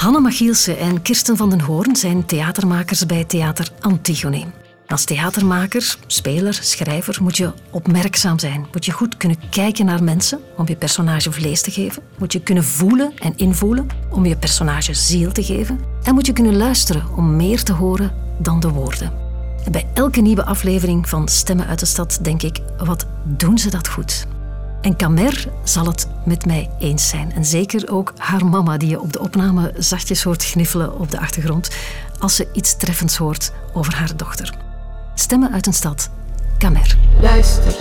Hanne Machielse en Kirsten van den Hoorn zijn theatermakers bij Theater Antigone. Als theatermaker, speler, schrijver moet je opmerkzaam zijn. Moet je goed kunnen kijken naar mensen om je personage vlees te geven. Moet je kunnen voelen en invoelen om je personage ziel te geven. En moet je kunnen luisteren om meer te horen dan de woorden. En bij elke nieuwe aflevering van Stemmen uit de Stad denk ik, wat doen ze dat goed? En Kamer zal het met mij eens zijn. En zeker ook haar mama, die je op de opname zachtjes hoort gniffelen op de achtergrond als ze iets treffends hoort over haar dochter. Stemmen uit een stad. Kamer. Luister.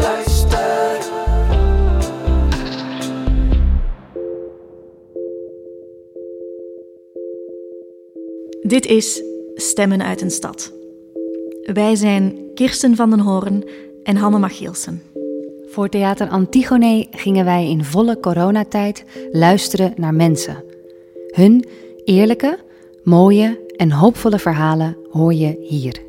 Luister. Dit is Stemmen uit een stad. Wij zijn Kirsten van den Hoorn en Hanne Machielsen. Voor Theater Antigone gingen wij in volle coronatijd luisteren naar mensen. Hun eerlijke, mooie en hoopvolle verhalen hoor je hier.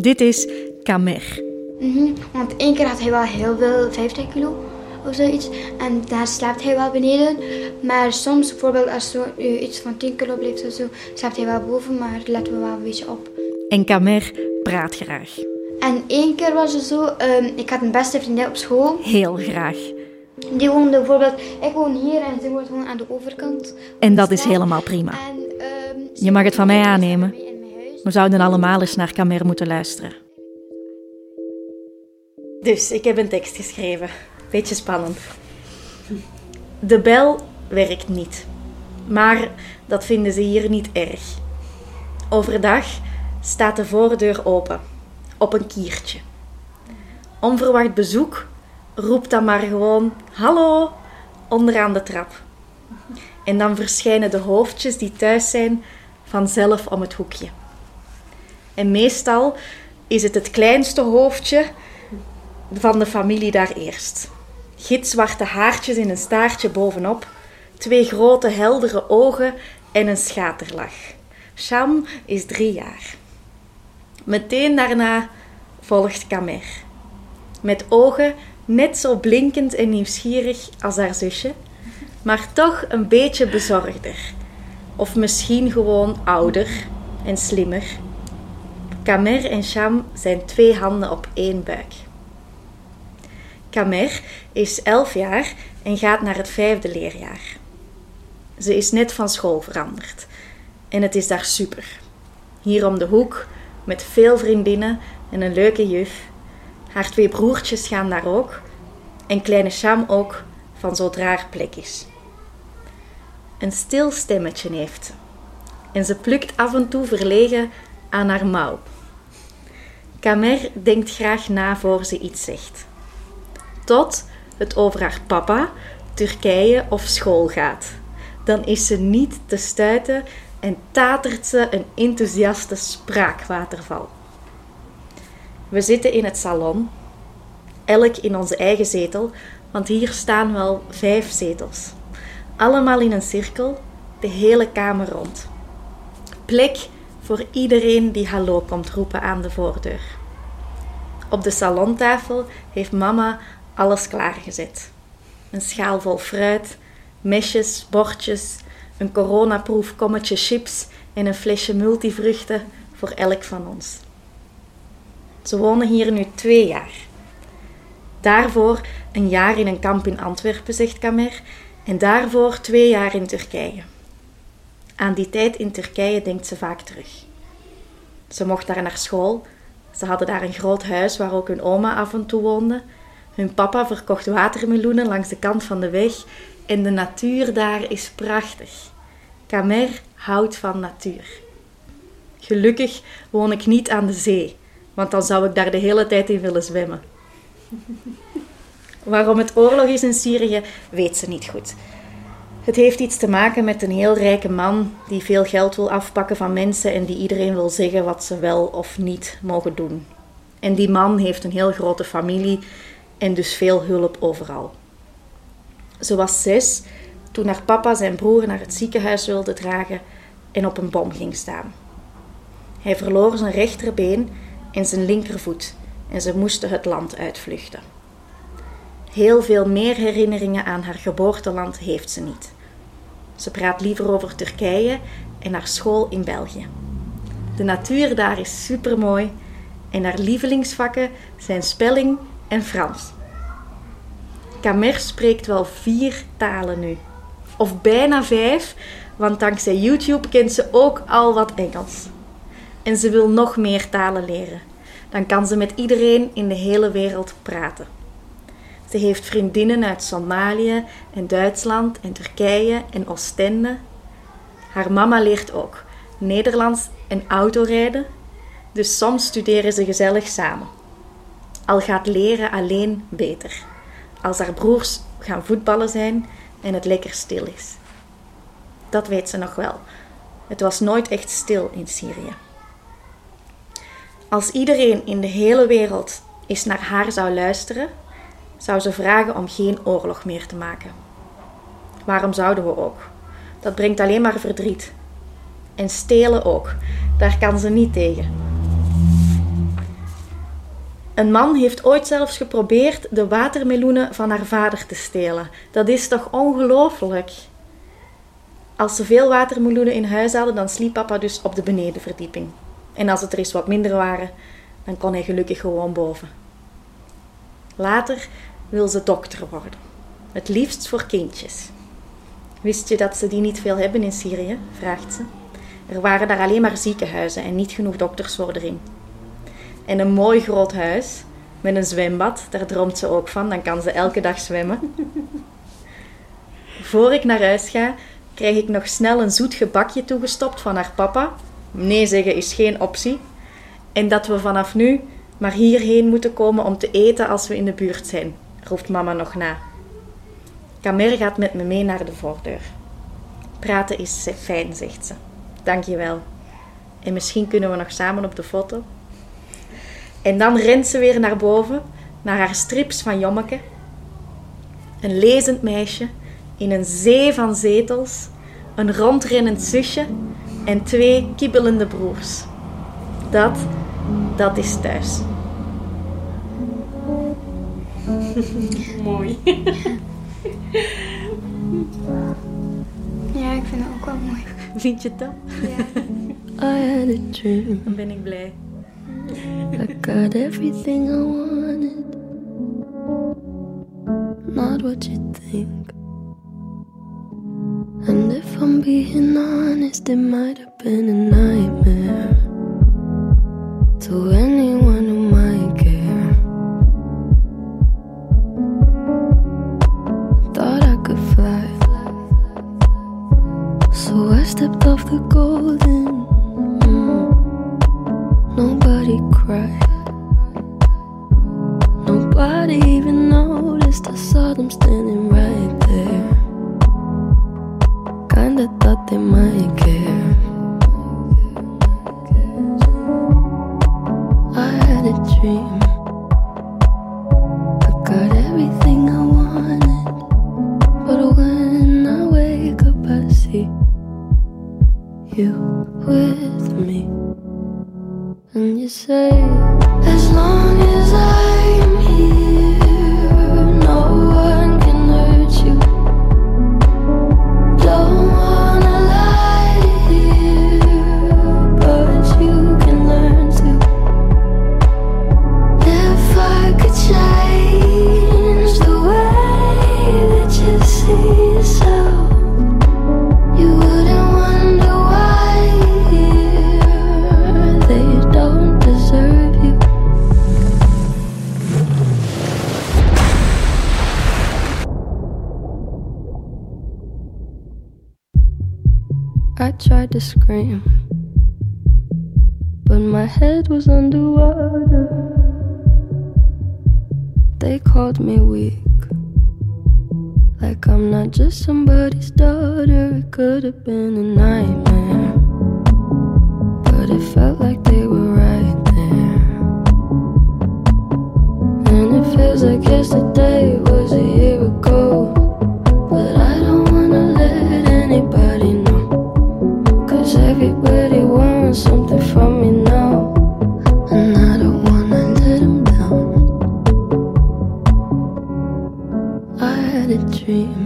Dit is Kamer. Mhm, want één keer had hij wel heel veel, 50 kilo of zoiets. En daar slaapt hij wel beneden. Maar soms, bijvoorbeeld als zo, uh, iets van 10 kilo blijft of zo, slaapt hij wel boven. Maar letten we wel een beetje op. En Kamer praat graag. En één keer was het zo, um, ik had een beste vriendin op school. Heel graag. Die woonde bijvoorbeeld, ik woon hier en ze woont gewoon aan de overkant. En dat is helemaal prima. En, um, Je mag het van mij aannemen. We zouden allemaal eens naar Kamer moeten luisteren. Dus, ik heb een tekst geschreven. Beetje spannend. De bel werkt niet. Maar dat vinden ze hier niet erg. Overdag staat de voordeur open. Op een kiertje. Onverwacht bezoek roept dan maar gewoon hallo onderaan de trap. En dan verschijnen de hoofdjes die thuis zijn vanzelf om het hoekje. En meestal is het het kleinste hoofdje van de familie daar eerst. Gitzwarte haartjes in een staartje bovenop, twee grote heldere ogen en een schaterlach. Sham is drie jaar. Meteen daarna volgt Kamer. Met ogen net zo blinkend en nieuwsgierig als haar zusje, maar toch een beetje bezorgder. Of misschien gewoon ouder en slimmer. Kamer en Sham zijn twee handen op één buik. Kamer is elf jaar en gaat naar het vijfde leerjaar. Ze is net van school veranderd en het is daar super. Hier om de hoek met veel vriendinnen en een leuke juf. Haar twee broertjes gaan daar ook en kleine Sham ook van zodra er plek is. Een stil stemmetje heeft ze en ze plukt af en toe verlegen aan haar mouw. Kamer denkt graag na voor ze iets zegt. Tot het over haar papa, Turkije of school gaat. Dan is ze niet te stuiten en tatert ze een enthousiaste spraakwaterval. We zitten in het salon, elk in onze eigen zetel, want hier staan wel vijf zetels. Allemaal in een cirkel, de hele kamer rond. Plek voor iedereen die hallo komt roepen aan de voordeur. Op de salontafel heeft mama alles klaargezet. Een schaal vol fruit, mesjes, bordjes, een coronaproef kommetje chips en een flesje multivruchten voor elk van ons. Ze wonen hier nu twee jaar. Daarvoor een jaar in een kamp in Antwerpen, zegt Kamer, en daarvoor twee jaar in Turkije. Aan die tijd in Turkije denkt ze vaak terug. Ze mocht daar naar school. Ze hadden daar een groot huis waar ook hun oma af en toe woonde. Hun papa verkocht watermeloenen langs de kant van de weg en de natuur daar is prachtig. Kamer houdt van natuur. Gelukkig woon ik niet aan de zee, want dan zou ik daar de hele tijd in willen zwemmen. Waarom het oorlog is in Syrië, weet ze niet goed. Het heeft iets te maken met een heel rijke man die veel geld wil afpakken van mensen en die iedereen wil zeggen wat ze wel of niet mogen doen. En die man heeft een heel grote familie en dus veel hulp overal. Ze was zes toen haar papa zijn broer naar het ziekenhuis wilde dragen en op een bom ging staan. Hij verloor zijn rechterbeen en zijn linkervoet en ze moesten het land uitvluchten. Heel veel meer herinneringen aan haar geboorteland heeft ze niet. Ze praat liever over Turkije en haar school in België. De natuur daar is supermooi en haar lievelingsvakken zijn spelling en Frans. Kamer spreekt wel vier talen nu. Of bijna vijf, want dankzij YouTube kent ze ook al wat Engels. En ze wil nog meer talen leren. Dan kan ze met iedereen in de hele wereld praten. Ze heeft vriendinnen uit Somalië en Duitsland en Turkije en Oostende. Haar mama leert ook Nederlands en autorijden, dus soms studeren ze gezellig samen. Al gaat leren alleen beter, als haar broers gaan voetballen zijn en het lekker stil is. Dat weet ze nog wel. Het was nooit echt stil in Syrië. Als iedereen in de hele wereld eens naar haar zou luisteren, zou ze vragen om geen oorlog meer te maken. Waarom zouden we ook? Dat brengt alleen maar verdriet. En stelen ook, daar kan ze niet tegen. Een man heeft ooit zelfs geprobeerd de watermeloenen van haar vader te stelen. Dat is toch ongelooflijk? Als ze veel watermeloenen in huis hadden, dan sliep papa dus op de benedenverdieping. En als het er eens wat minder waren, dan kon hij gelukkig gewoon boven. Later wil ze dokter worden. Het liefst voor kindjes. Wist je dat ze die niet veel hebben in Syrië? vraagt ze. Er waren daar alleen maar ziekenhuizen en niet genoeg dokters voor erin. En een mooi groot huis met een zwembad, daar droomt ze ook van, dan kan ze elke dag zwemmen. Voor ik naar huis ga, krijg ik nog snel een zoet gebakje toegestopt van haar papa. Nee zeggen is geen optie. En dat we vanaf nu maar hierheen moeten komen om te eten als we in de buurt zijn, roept mama nog na. Kamer gaat met me mee naar de voordeur. Praten is fijn, zegt ze. Dank je wel. En misschien kunnen we nog samen op de foto. En dan rent ze weer naar boven, naar haar strips van Jommeke. Een lezend meisje in een zee van zetels, een rondrennend zusje en twee kibbelende broers. Dat, dat is thuis. Mooi. ja, ik vind het ook wel mooi. Vind je het dan? Ja. I had a dream. Dan ben ik blij. I got everything I wanted. Not what you think. And if I'm being honest, it might have been a nightmare Nobody even noticed. I saw them standing right there. Kinda thought they might care. I had a dream. I got everything I wanted. But when I wake up, I see you with me. And you say, as long as I'm tried to scream, but my head was underwater. They called me weak. Like I'm not just somebody's daughter, it could have been a nightmare. Had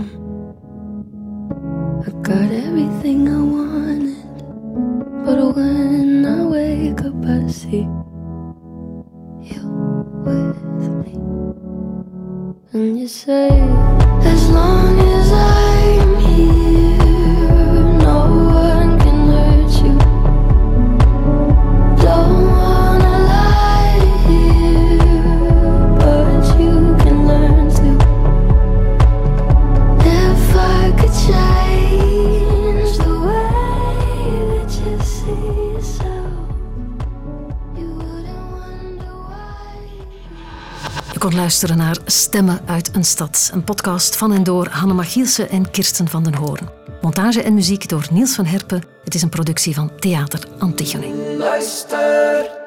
Je kon luisteren naar Stemmen uit een stad, een podcast van en door Hanne Machielse en Kirsten van den Hoorn. Montage en muziek door Niels van Herpen. Het is een productie van Theater Antigone. Luister